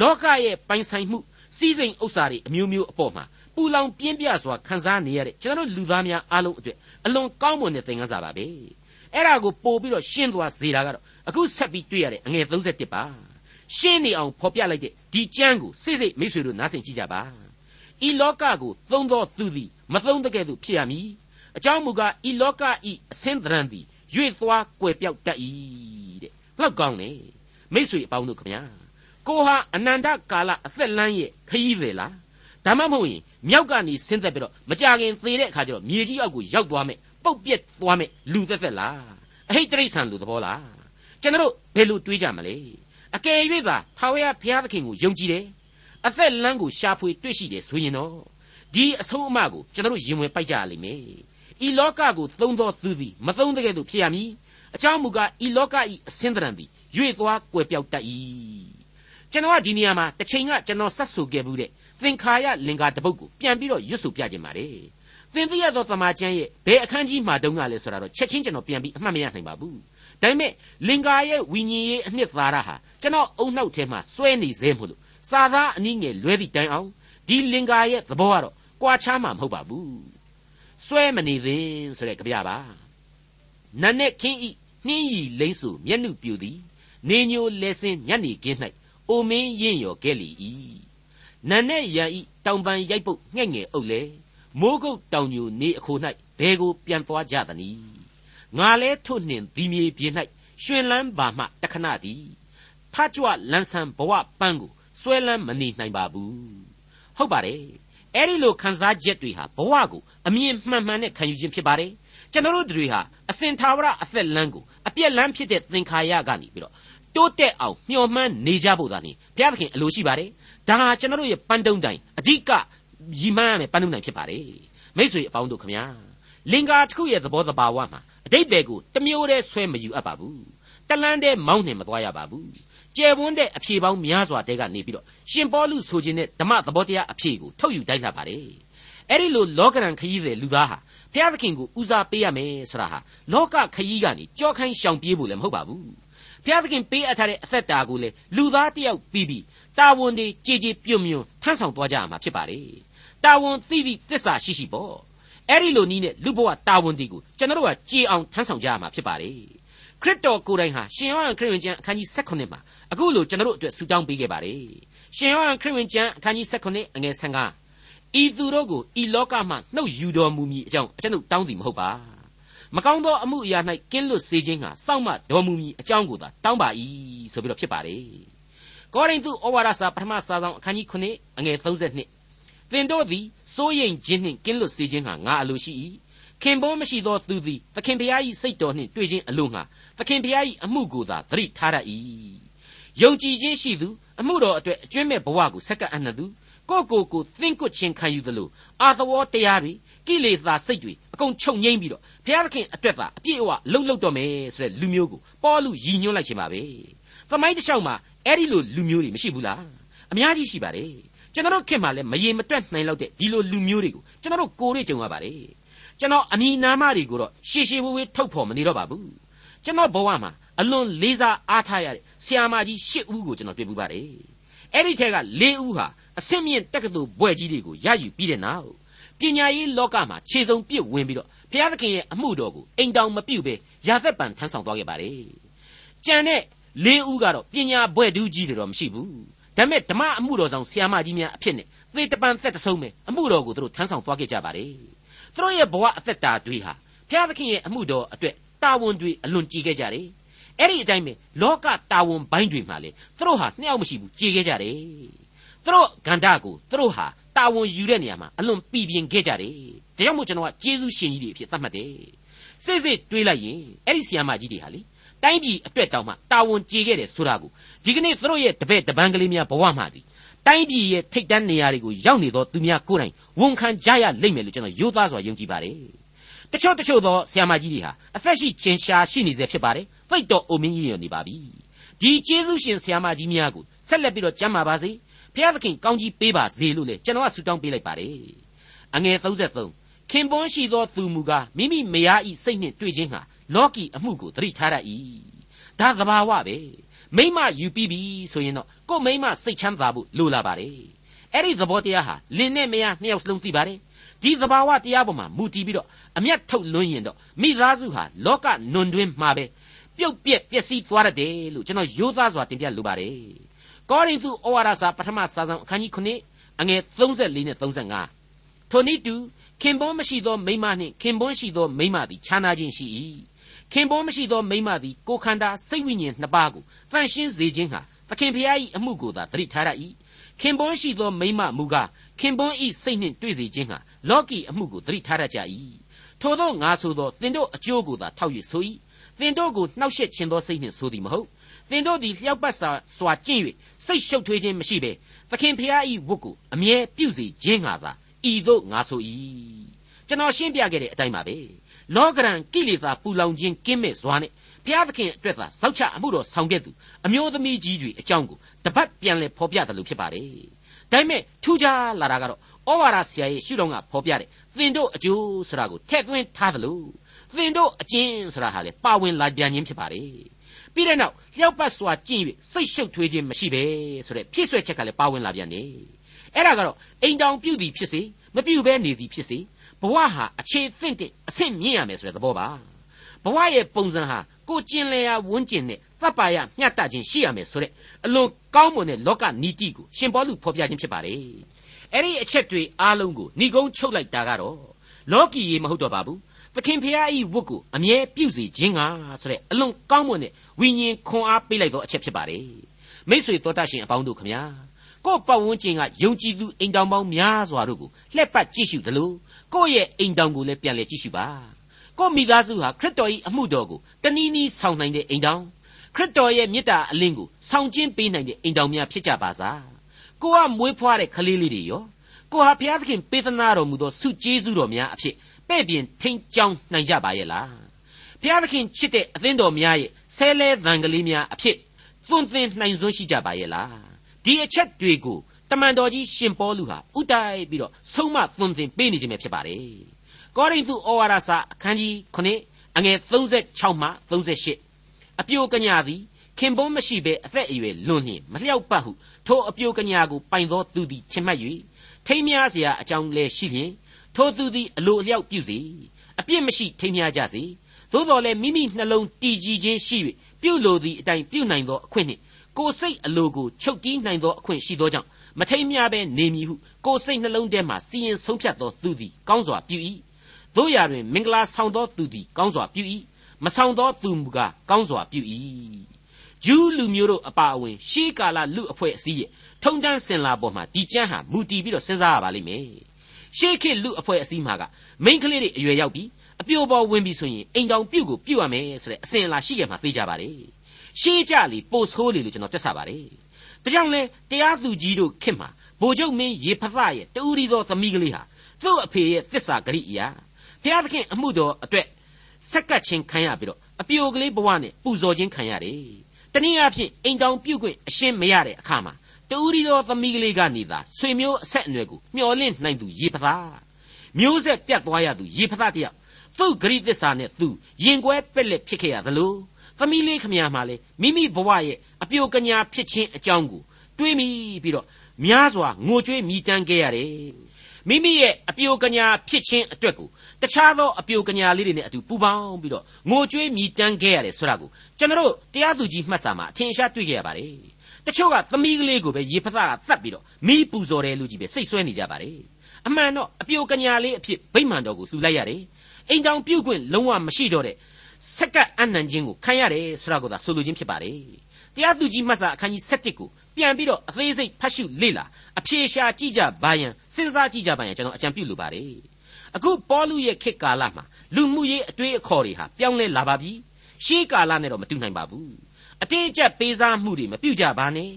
လောကရဲ့ပိုင်ဆိုင်မှုစီးစိမ်ဥစ္စာတွေအမျိုးမျိုးအပေါ်မှာပူလောင်ပြင်းပြစွာခံစားနေရတဲ့ကျွန်တော်လူသားများအားလုံးအတွက် အလွန်ကောင်းမွန်တဲ့သင်ခန်းစာပါပဲအဲ့ဒါကိုပို့ပြီးတော့ရှင်းသွားစေတာကတော့အခုဆက်ပြီးတွေ့ရတဲ့အငယ်31ပါရှင်းနေအောင်ဖော်ပြလိုက်တဲ့ဒီကျမ်းကိုစိတ်စိတ်မိတ်ဆွေတို့နားဆင်ကြည့်ကြပါဤလောကကိုသုံးသောသူသည်မသုံးတဲ့ကဲ့သို့ဖြစ်ရမည်အကြောင်းမူကားဤလောကဤအစင်းတရံသည်ရွေ့သွားကွယ်ပြောက်တတ်၏တဲ့ဘလောက်ကောင်းလဲမိတ်ဆွေအပေါင်းတို့ခင်ဗျာကိုဟာအနန္တကာလအသက်လမ်းရဲ့ခရီးပဲလား ဒါမှမဟုတ်ရင်မြောက်ကနေဆင်းသက်ပြီးတော့မကြခင်သေတဲ့အခါကျတော့မြေကြီးအောက်ကိုရောက်သွားမယ်ပုတ်ပြက်သွားမယ်လူသက်သက်လားအဟိတ်တိရစ္ဆာန်လူသဘောလားကျွန်တော်ဘယ်လိုတွေးကြမလဲအကယ်၍သာထာဝရဘုရားသခင်ကိုယုံကြည်တယ်အသက်လမ်းကိုရှာဖွေတွေ့ရှိတယ်ဆိုရင်တော့ဒီအဆုံးအမကိုကျွန်တော်ရင်ဝင်ပိုက်ကြရလိမ့်မယ်ဤလောကကိုသုံးသောသူသည်မသုံးတဲ့ကဲ့သို့ဖြစ်ရမည်အကြောင်းမူကားဤလောကဤအစင်းတရံသည်ရွေ့သွားကွယ်ပြောက်တတ်၏ကျွန်တော်ကဒီနေရာမှာတစ်ချိန်ကကျွန်တော်ဆက်ဆူခဲ့ဘူးတဲ့ သင်္ခါရလင်္ကာတပုတ်ကိုပြန်ပြီးတော့ရွတ်ဆိုပြခြင်းပါတယ်သင်သိရသောတမန်ကျမ်းရဲ့ဘယ်အခန်းကြီးမှာတုန်းကလဲဆိုတာတော့ချက်ချင်းကျွန်တော်ပြန်ပြီးအမှတ်မရနိုင်ပါဘူးဒါပေမဲ့လင်္ကာရဲ့ဝိညာဉ်ရေးအနှစ်သာရဟာကျွန်တော်အုံနှောက်ထဲမှာစွဲနေစေမို့လို့စာသားအနည်းငယ်လွဲသည့်တိုင်အောင်ဒီလင်္ကာရဲ့သဘောကတော့ကွာခြားမှာမဟုတ်ပါဘူးစွဲမနေသင်ဆိုတဲ့ကြပြပါနတ်နဲ့ခင်းဤနှင်းရီလိမ့်စုမျက်နှုပြူသည် နေညိုလဲစင်းညက်နေကင်း၌အိုမင်းရင်ရော်ကဲလီ၏ နတ်နဲ့ရန်ဤတောင်ပန်ရိုက်ပုတ်ငှက်ငယ်အုပ်လေမိုးကုတ်တောင်ညိုနေအခို၌ဘဲကိုပြန်သွားကြသနည်းငါလဲထွနှင်ဒီမြေပြင်၌ရွှင်လန်းပါမှတခဏသည်ထကြွလန်းဆန်းဘဝပန်းကိုဆွဲလန်းမနေနိုင်ပါဘူးဟုတ်ပါတယ်အဲ့ဒီလိုခံစားချက်တွေဟာဘဝကိုအမြင်မှန်မှန်နဲ့ခံယူခြင်းဖြစ်ပါတယ်ကျွန်တော်တို့တွေဟာအစင်သာဝရအသက်လမ်းကိုအပြက်လမ်းဖြစ်တဲ့သင်္ခါရကနေပြီးတော့တိုးတက်အောင်မျှော်မှန်းနေကြဖို့သာနေဘုရားသခင်အလိုရှိပါတယ် ဒါဟာကျွန်တော်တို့ရဲ့ပန်းတုံးတိုင်အဓိကရည်မှန်းရမယ်ပန်းတုံးတိုင်ဖြစ်ပါတယ်မိတ်ဆွေအပေါင်းတို့ခမညာလင်္ကာတစ်ခုရဲ့သဘောတဘာဝမှာအတိတ်ဘယ်ကိုတမျိုးတည်းဆွဲမယူအပ်ပါဘူးတလန်းတည်းမောင်းနှင်မသွားရပါဘူးကျယ်ဝန်းတဲ့အဖြေပေါင်းများစွာတဲကနေပြီးတော့ရှင်ပေါလုဆိုခြင်းတဲ့ဓမ္မသဘောတရားအဖြေကိုထုတ်ယူတိုက်လာပါတယ်အဲ့ဒီလိုလောကရန်ခရီးတဲ့လူသားဟာဘုရားသခင်ကိုဦးစားပေးရမယ်ဆိုတာဟာလောကခရီးကနေကြောခိုင်းရှောင်ပြေးဖို့လည်းမဟုတ်ပါဘူးဘုရားသခင်ပေးအပ်ထားတဲ့အသက်တာကိုလေလူသားတယောက်ပြီးပြီး တာဝန်တွေကြည်ကြည်ပြုံမြွံထမ်းဆောင်သွားကြရမှာဖြစ်ပါတယ်တာဝန်သိသည့်သစ္စာရှိရှိပေါ့အဲ့ဒီလိုနီးနဲ့လူဘဝတာဝန်တွေကိုကျွန်တော်တို့ကကြည်အောင်ထမ်းဆောင်ကြရမှာဖြစ်ပါတယ်ခရစ်တော်ကိုယ်တိုင်ဟာရှင်ယောဟန်ခရစ်ဝင်ကျမ်းအခန်းကြီး16မှာအခုလိုကျွန်တော်တို့အတွက်ဆုတောင်းပေးခဲ့ပါတယ်ရှင်ယောဟန်ခရစ်ဝင်ကျမ်းအခန်းကြီး16အငယ်15ဤသူတို့ကိုဤလောကမှနှုတ်ယူတော်မူမည်အကြောင်းကျွန်ုပ်တောင်းသည်မဟုတ်ပါမကောင်းသောအမှုအရာ၌ကင်းလွတ်စေခြင်းဟာစောင့်မတော်မူမည်အကြောင်းကိုသာတောင်းပါ၏ဆိုပြီးတော့ဖြစ်ပါတယ် ကောရိန္သုဩဝါဒစာပထမစာဆောင်အခန်းကြီး9အငယ်32သင်တို့သည်စိုးရိမ်ခြင်းနှင့်ကင်းလွတ်စေခြင်းဟာငါအလိုရှိ၏ခင်ပွန်းမရှိသောသူသည်သခင်ဖျား၏စိတ်တော်နှင့်တွေ့ခြင်းအလို့ငှာသခင်ဖျား၏အမှုကိုသာသတိထားရ၏ယုံကြည်ခြင်းရှိသူအမှုတော်အတွက်အကျွင့်မဲ့ဘဝကိုဆက်ကပ်အနှံ့သူကိုကိုကိုသင်ကွတ်ခြင်းခံယူသလိုအာသဝေါတရားတွေကိလေသာစိတ်တွေအကုန်ချုပ်ငိမ့်ပြီးတော့ဘုရားသခင်အတွက်သာအပြည့်အဝလှုပ်လှုပ်တော်မယ်ဆိုတဲ့လူမျိုးကိုပေါ်လူရည်ညွှန်းလိုက်ခြင်းပါပဲသမိုင်းတစ်လျှောက်မှာ အဲ့ဒီလိုလူမျိုးတွေမရှိဘူးလားအများကြီးရှိပါတယ်ကျွန်တော်ခင်မှာလည်းမရေမတွက်နိုင်လောက်တဲ့ဒီလိုလူမျိုးတွေကိုကျွန်တော်ကိုယ်တွေကြုံရပါတယ်ကျွန်တော်အမိနာမတွေကိုတော့ရှေရှေဝေးဝေးထုတ်ဖော်မနေတော့ပါဘူးကျွန်တော်ဘဝမှာအလွန်လေးစားအားထားရတဲ့ဆရာမကြီး၈ဦးကိုကျွန်တော်တွေ့ပူပါတယ်အဲ့ဒီထက်က၄ဦးဟာအဆင့်မြင့်တက္ကသိုလ်ဘွဲ့ကြီးတွေကိုရယူပြီးတဲ့နောက်ပညာရေးလောကမှာခြေစုံပြစ်ဝင်ပြီးတော့ဘုရားသခင်ရဲ့အမှုတော်ကိုအိမ်တောင်မပြုတ်ပဲရာသက်ပံထမ်းဆောင်သွားခဲ့ပါတယ်ကြံတဲ့ ၄ဦးကတော့ပညာဘွဲ့တူးကြီးတွေတော့မရှိဘူးဒါပေမဲ့ဓမ္မအမှုတော်ဆောင်ဆရာမကြီးများအဖြစ်နဲ့သေတပံသက်တဆုံးပဲအမှုတော်ကိုသူတို့ထမ်းဆောင်သွားခဲ့ကြပါတယ်သူတို့ရဲ့ဘဝအသက်တာတွေဟာဘုရားသခင်ရဲ့အမှုတော်အတွက်တာဝန်တွေအလွန်ကြီးခဲ့ကြတယ်အဲ့ဒီအတိုင်းပဲလောကတာဝန်ပိုင်းတွေမှာလေသူတို့ဟာနှစ်ယောက်မရှိဘူးကြေခဲ့ကြတယ်သူတို့ဂန္ဓာကိုသူတို့ဟာတာဝန်ယူတဲ့နေရာမှာအလွန်ပြည်ပြင်းခဲ့ကြတယ်ဒါကြောင့်မို့ကျွန်တော်ကကျေးဇူးရှင်ကြီးတွေအဖြစ်သတ်မှတ်တယ်စိတ်စိတ်တွေးလိုက်ရင်အဲ့ဒီဆီယာမကြီးတွေဟာလေ တိုင်းပြည်အတွက်တောင်မှတာဝန်ကြေခဲ့တယ်ဆိုတာကိုဒီကနေ့သူတို့ရဲ့တပည့်တပန်းကလေးများဘဝမှာဒီတိုင်းပြည်ရဲ့ထိတ်တန်းနေရာတွေကိုရောက်နေသောသူများကိုယ်တိုင်ဝန်ခံကြရလိမ့်မယ်လို့ကျွန်တော်ယိုးသားစွာယုံကြည်ပါတယ်တချို့တချို့သောဆရာမကြီးတွေဟာအသက်ရှိချင်းရှာရှိနေစေဖြစ်ပါတယ်သိတ်တော်အိုမင်းကြီးရနေပါပြီဒီကျေးဇူးရှင်ဆရာမကြီးများကိုဆက်လက်ပြီးတော့ကြမ်းပါပါစေဖဖျားသခင်ကောင်းကြီးပေးပါစေလို့လေကျွန်တော်ကဆုတောင်းပေးလိုက်ပါတယ်အငယ်33ခင်ပွန်းရှိသောသူမူကားမိမိမယားဤစိတ်နှင့်တွေ့ခြင်းဟာ လောကီအမှုကိုသတိထားရ၏ဒါသဘာဝပဲမိမယူပြီးပြီဆိုရင်တော့ကို့မိမစိတ်ချမ်းသာဖို့လိုလာပါတယ်အဲ့ဒီသဘောတရားဟာလင်နဲ့မယားနှစ်ယောက်စလုံးသိပါတယ်ဒီသဘာဝတရားပေါ်မှာမူတည်ပြီးတော့အမျက်ထုတ်လွန်းရင်တော့မိသားစုဟာလောကနွန်တွင်းမှာပဲပြုတ်ပြက်ပျက်စီးသွားရတယ်လို့ကျွန်တော်ရိုးသားစွာတင်ပြလိုပါတယ်ကောရိန္သုဩဝါဒစာပထမစာဆောင်အခန်းကြီး9အငယ်34နဲ့35ထိုနည်းတူခင်ပွန်းမရှိသောမိမနှင့်ခင်ပွန်းရှိသောမိမသည်ခြားနာခြင်းရှိ၏ ခင်ပွန်းမရှိသောမိမသည်ကိုယ်ခန္ဓာစိတ်ဝိညာဉ်နှစ်ပါးကိုတန်ရှင်းစေခြင်းဟာသခင်ဖျား၏အမှုကိုသာသတိထားရ၏ခင်ပွန်းရှိသောမိမမူကားခင်ပွန်း၏စိတ်နှင့်တွေ့စေခြင်းဟာလောကီအမှုကိုသတိထားရကြ၏ထို့သောငါဆိုသောသင်တို့အကျိုးကိုသာထောက်၍ဆို၏သင်တို့ကိုနှောက်ယှက်ခြင်းသောစိတ်နှင့်ဆိုသည်မဟုတ်သင်တို့သည်လျှောက်ပတ်စွာစွာကျင့်၍စိတ်ရှုပ်ထွေးခြင်းမရှိဘဲသခင်ဖျား၏ဝတ်ကိုအမြဲပြုစေခြင်းငါသာဤသို့ငါဆို၏ကျွန်တော်ရှင်းပြခဲ့တဲ့အတိုင်းပါပဲ လောကရန်ကိလေသာပူလောင်ခြင်းကင်းမဲ့စွာနဲ့ဘုရားသခင်အတွက်သာစောက်ချအမှုတော်ဆောင်ခဲ့သူအမျိုးသမီးကြီးတွေအကြောင်းကိုတပတ်ပြန်လဲဖော်ပြတယ်လို့ဖြစ်ပါတယ်ဒါပေမဲ့ထူးခြားလာတာကတော့ဩဝါဒဆရာရဲ့ရှုတော်ကဖော်ပြတဲ့သင်တို့အကျိုးဆိုတာကိုထည့်သွင်းထားတယ်လို့သင်တို့အကျဉ်ဆိုတာဟာလေပါဝင်လာပြန်ခြင်းဖြစ်ပါတယ်ပြီးတဲ့နောက်လျှောက်ပတ်စွာကျင့်၍စိတ်ရှုပ်ထွေးခြင်းမရှိပဲဆိုတဲ့ဖြစ်ဆွဲချက်ကလည်းပါဝင်လာပြန်တယ်အဲ့ဒါကတော့အိမ်တောင်ပြုတ်သည်ဖြစ်စေမပြုတ်ဘဲနေသည်ဖြစ်စေ ဘဝဟာအခြေသင့်တဲ့အဆင့်မြင့်ရမယ်ဆိုတဲ့သဘောပါဘဝရဲ့ပုံစံဟာကိုကျင်လည်ရာဝန်းကျင်နဲ့တပ်ပါရမျှတခြင်းရှိရမယ်ဆိုတဲ့အလွန်ကောင်းမွန်တဲ့လောကနီတိကိုရှင်ပေါလုဖော်ပြခြင်းဖြစ်ပါတယ်အဲ့ဒီအချက်တွေအားလုံးကိုဏိကုံးချုပ်လိုက်တာကတော့လောကီရေမဟုတ်တော့ပါဘူးသခင်ဖျားဤဝတ်ကိုအမြဲပြုစီခြင်းကဆိုတဲ့အလွန်ကောင်းမွန်တဲ့ဝိညာဉ်ခွန်အားပေးလိုက်သောအချက်ဖြစ်ပါတယ်မိษွေတော်တတ်ရှင်အပေါင်းတို့ခမညာကို့ပတ်ဝန်းကျင်ကယုံကြည်သူအိမ်တောင်ပေါင်းများစွာတို့ကိုလှက်ပတ်ကြည့်ရှုသလို ကိုယ့်ရဲ့အိမ်တောင်ကိုလည်းပြန်လည်ကြည့်ရှုပါကိုယ့်မိသားစုဟာခရစ်တော်၏အမှုတော်ကိုတနည်းနည်းဆောင်နိုင်တဲ့အိမ်တောင်ခရစ်တော်ရဲ့မေတ္တာအလင်းကိုဆောင်ကျင်းပေးနိုင်တဲ့အိမ်တောင်များဖြစ်ကြပါစားကိုကမွေးဖွားတဲ့ကလေးလေးတွေရောကိုဟာဘုရားသခင်ပေးသနာတော်မူသောဆုကျေးဇူးတော်များအဖြစ်ပဲ့ပြင်ထိန်ကြောင်းနိုင်ကြပါရဲ့လားဘုရားသခင်ချစ်တဲ့အသင်းတော်များရဲ့ဆဲလဲသံကလေးများအဖြစ်သွန်သင်နိုင်စွမ်းရှိကြပါရဲ့လားဒီအချက်တွေကို တမန်တော်ကြီးရှင်ပေါလုဟာဥတိုက်ပြီးတော့ဆုံးမသွန်သင်ပေးနေခြင်းပဲဖြစ်ပါတယ်ကောရိန္သုဩဝါဒစာအခန်းကြီး9အငယ်36မှ38အပြိုကညာသည်ခင်ပွန်းမရှိဘဲအသက်အရွယ်လွန်လျင်မလျောက်ပတ်ဟုထိုအပြိုကညာကိုပိုင်သောသူသည်ချင်မှတ်၍ထိမ်းများเสียအကြောင်းလဲရှိလျင်ထိုသူသည်အလိုအလျောက်ပြုစေအပြစ်မရှိထိမ်းများကြစေသို့တော်လည်းမိမိနှလုံးတည်ကြည်ခြင်းရှိ၍ပြုလိုသည့်အတိုင်းပြုနိုင်သောအခွင့်နှင့်ကိုယ်စိတ်အလိုကိုချုပ်တီးနိုင်သောအခွင့်ရှိသောကြောင့် မထိမ်းများပဲနေမည်ဟုကိုယ်စိတ်နှလုံးထဲမှစီရင်ဆုံးဖြတ်သောသူသည်ကောင်းစွာပြု၏တို့ရာတွင်မင်္ဂလာဆောင်သောသူသည်ကောင်းစွာပြု၏မဆောင်သောသူမူကားကောင်းစွာပြု၏ဂျူးလူမျိုးတို့အပါအဝင်ရှေးကာလလူအဖွဲ့အစည်းရဲ့ထုံတန်းစင်လာပေါ်မှာဒီကျမ်းဟာမူတည်ပြီးတော့စဉ်းစားရပါလိမ့်မယ်ရှေးခေတ်လူအဖွဲ့အစည်းမှာကမိန်းကလေးတွေအရွယ်ရောက်ပြီးအပြိုပေါ်ဝင်ပြီဆိုရင်အိမ်တောင်ပြုတ်ကိုပြုတ်ရမယ်ဆိုတဲ့အစဉ်အလာရှိခဲ့မှာသိကြပါလေရှေးကြလေပို့ဆိုးလေလို့ကျွန်တော်တွက်ဆပါတယ် ဒါကြောင့်လဲတရားသူကြီးတို့ခင်မှာဗိုလ်ချုပ်မင်းရေဖသရဲ့တူရီသောသမီးကလေးဟာသူ့အဖေရဲ့သစ္စာဂရိအရာဘုရားသခင်အမှုတော်အတွက်ဆက်ကပ်ခြင်းခံရပြီးတော့အပြိုကလေးဘဝနဲ့ပူဇော်ခြင်းခံရတယ်တနည်းအားဖြင့်အိမ်တောင်ပြုတ်ခွင့်အရှင်းမရတဲ့အခါမှာတူရီတော်သမီးကလေးကနေသာဆွေမျိုးအဆက်အနွယ်ကိုမျှော်လင့်နိုင်သူရေဖသမျိုးဆက်ပြတ်သွားရသူရေဖသတယောက်သူ့ဂရိသစ္စာနဲ့သူရင်ကွဲပက်လက်ဖြစ်ခဲ့ရသလိုသမီးလေးခမညာမှာလေမိမိဘဝရဲ့ အပြိုကညာဖြစ်ခြင်းအကြောင်းကိုတွေးမိပြီးတော့များစွာငိုကြွေးမြည်တမ်းခဲ့ရတယ်မိမိရဲ့အပြိုကညာဖြစ်ခြင်းအတွက်ကိုတခြားသောအပြိုကညာလေးတွေနဲ့အတူပူပေါင်းပြီးတော့ငိုကြွေးမြည်တမ်းခဲ့ရတယ်ဆိုတာကိုကျွန်တော်တို့တရားသူကြီးမှတ်စာမှာအထင်ရှားတွေ့ခဲ့ရပါတယ်တချို့ကသမီးကလေးကိုပဲရေဖသကတတ်ပြီးတော့မိပူဇော်တယ်လို့ကြီးပဲစိတ်ဆွဲနေကြပါတယ်အမှန်တော့အပြိုကညာလေးအဖြစ်ဗိမာန်တော်ကိုလှူလိုက်ရတယ်အိမ်တောင်ပြုတ်ခွင့်လုံးဝမရှိတော့တဲ့စက္ကအနံ့ခြင်းကိုခံရတယ်ဆိုတာကိုသာဆိုလိုခြင်းဖြစ်ပါတယ် တရားသူကြီးမှတ်စာအခန်းကြီး7ကိုပြန်ပြီးတော့အသေးစိတ်ဖတ်ရှုလေ့လာအဖြေရှာကြည့်ကြပါယံစဉ်းစားကြည့်ကြပါယံကျွန်တော်အကြံပြုလိုပါတယ်အခုပေါလုရဲ့ခေတ်ကာလမှာလူမှုရေးအတွေ့အခေါ်တွေဟာပြောင်းလဲလာပါပြီရှေးကာလနဲ့တော့မတူနိုင်ပါဘူးအတင်းအကျပ်ပေးစားမှုတွေမပြုတ်ကြပါနဲ့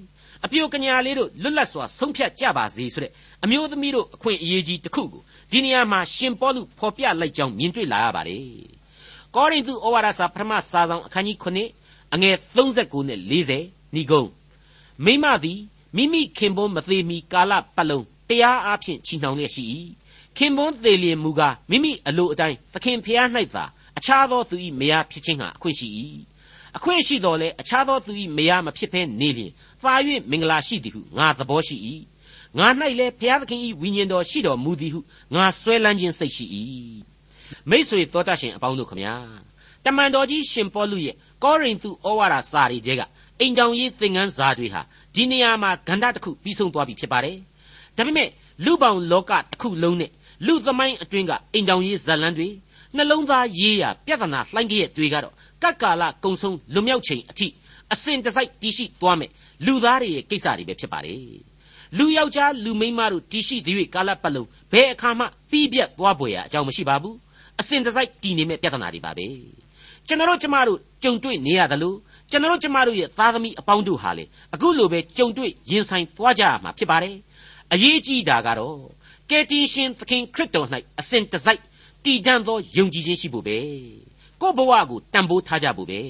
အပြိုကညာလေးတို့လွတ်လပ်စွာဆုံးဖြတ်ကြပါစေဆိုတဲ့အမျိုးသမီးတို့အခွင့်အရေးကြီးတစ်ခုကိုဒီနေရာမှာရှင်ပေါလုဖော်ပြလိုက်ကြောင်းမြင်တွေ့လာရပါတယ်ကောရိန္သုဩဝါဒစာပထမစာဆောင်အခန်းကြီး9 အငယ်39နဲ့40ဏိဂုံမိမသည်မိမိခင်ပွန်းမသေးမီကာလပတ်လုံးတရားအားဖြင့်ချီနှောင်လျက်ရှိ၏ခင်ပွန်းသေးလျင်မူကားမိမိအလိုအတိုင်းသခင်ဖျား၌သာအခြားသောသူ၏မယားဖြစ်ခြင်းဟာအခွင့်ရှိ၏အခွင့်ရှိတော်လဲအခြားသောသူ၏မယားမဖြစ်ဘဲနေလျင်သာ၍မင်္ဂလာရှိသည်ဟုငါသဘောရှိ၏ငါ၌လည်းဘုရားသခင်၏ဝိညာဉ်တော်ရှိတော်မူသည်ဟုငါဆွဲလန်းခြင်းစိတ်ရှိ၏မိษွေတော်တတ်ရှင်အပေါင်းတို့ခမညာတမန်တော်ကြီးရှင်ပေါလုရဲ့ ကောရိန္သုဩဝါဒစာတွေတဲကအိမ်တောင်ရေးသင်ခန်းစာတွေဟာဒီနေရာမှာဂန္ဓတစ်ခုပြီးဆုံးသွားပြီဖြစ်ပါတယ်ဒါပေမဲ့လူပေါင်းလောကတစ်ခုလုံးနဲ့လူသမိုင်းအတွင်းကအိမ်တောင်ရေးဇာလန်းတွေနှလုံးသားရေးရာပြဿနာလှိုင်းကြီးရဲ့တွေကတော့ကတ်ကာလကုံဆုံးလွမြောက်ချိန်အထိအစဉ်တစိုက်တည်ရှိသွားမယ်လူသားတွေရဲ့ကိစ္စတွေပဲဖြစ်ပါတယ်လူယောက်ျားလူမိန်းမတို့တည်ရှိသေး၍ကာလပတ်လုံးဘယ်အခါမှပြီးပြတ်သွားပွေရအကြောင်းမရှိပါဘူးအစဉ်တစိုက်တည်နေမဲ့ပြဿနာတွေပါပဲ ကျွန်တော်တို့ကျမတို့ကြုံတွေ့နေရတယ်လို့ကျွန်တော်တို့ကျမတို့ရဲ့သားသမီးအပေါင်းတို့ဟာလေအခုလိုပဲကြုံတွေ့ရင်ဆိုင်သွားကြရမှာဖြစ်ပါတယ်အရေးကြီးတာကတော့ကယ်တင်ရှင်သခင်ခရစ်တော်၌အစဉ်တစိုက်တည်တံ့သောယုံကြည်ခြင်းရှိဖို့ပဲကိုယ့်ဘဝကိုတန်ဖိုးထားကြဖို့ပဲ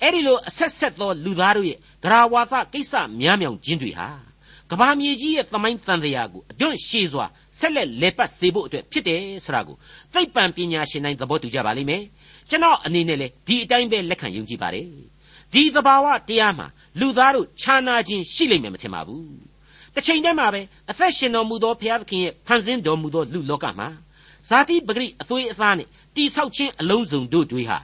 အဲ့ဒီလိုအဆက်ဆက်သောလူသားတို့ရဲ့ဂရာဝါသကိစ္စများမြောင်ခြင်းတွေဟာကဘာမြေကြီးရဲ့သမိုင်းတန်တရားကိုအတွန့်ရှည်စွာဆက်လက်လေပတ်စေဖို့အတွက်ဖြစ်တယ်ဆိုတာကိုသိပ္ပံပညာရှင်တိုင်းသဘောတူကြပါလိမ့်မယ် ကျွန်တော်အနေနဲ့လည်းဒီအတိုင်းပဲလက်ခံယုံကြည်ပါတယ်ဒီသဘာဝတရားမှာလူသားတို့ခြားနာခြင်းရှိလိမ့်မယ်မထင်ပါဘူးတစ်ချိန်တည်းမှာပဲအသက်ရှင်တော်မူသောဘုရားသခင်ရဲ့ဖန်ဆင်းတော်မူသောလူလောကမှာဇာတိပဂရိအသွေးအသားနဲ့တိဆောက်ခြင်းအလုံးစုံတို့တွေဟာ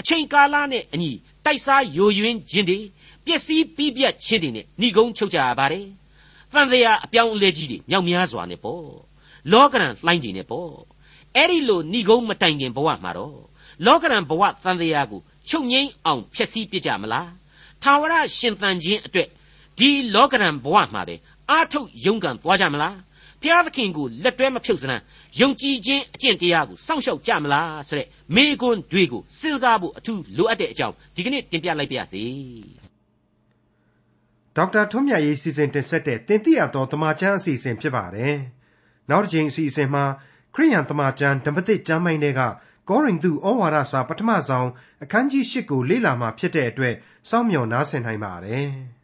အချိန်ကာလနဲ့အညီတိုက်စားယိုယွင်းခြင်းတွေပျက်စီးပြီးပြတ်ခြင်းတွေနဲ့ဏိကုံးချုပ်ကြရပါတယ်။တန်တရားအပြောင်းအလဲကြီးတွေမြောက်များစွာနဲ့ပေါ့။လောကရန်လှိုင်းတွေနဲ့ပေါ့။အဲ့ဒီလိုဏိကုံးမတိုင်ခင်ဘဝမှာတော့ လောကရန်ဘဝတန်တရားကိုချုပ်ငိမ့်အောင်ဖျက်ဆီးပြစ်ကြမလား။ထာဝရရှင်သန်ခြင်းအတွက်ဒီလောကရန်ဘဝမှာပဲအာထုတ်ယုံကံသွားကြမလား။ဖျားသခင်ကိုလက်တွဲမဖြုတ်စမ်းယုံကြည်ခြင်းအကျင့်တရားကိုစောင့်ရှောက်ကြမလားဆိုတဲ့မေကွန်းတွေကိုစဉ်းစားဖို့အထူးလိုအပ်တဲ့အကြောင်းဒီကနေ့တင်ပြလိုက်ပါရစေဒေါက်တာထွန်းမြတ်ရေးစီစဉ်တင်ဆက်တဲ့တင်ပြတော်တမချန်းအစီအစဉ်ဖြစ်ပါတယ်နောက်တစ်ချိန်အစီအစဉ်မှာခရိယန်တမချန်းဓမ္မသစ်ကျမ်းပိုင်းတွေက ကောရိန္သုဩဝါဒစာပထမဆုံးအခန်းကြီး၈ကိုလေ့လာမှဖြစ်တဲ့အတွက်စောင့်မျှော်နားဆင်နိုင်ပါတယ်။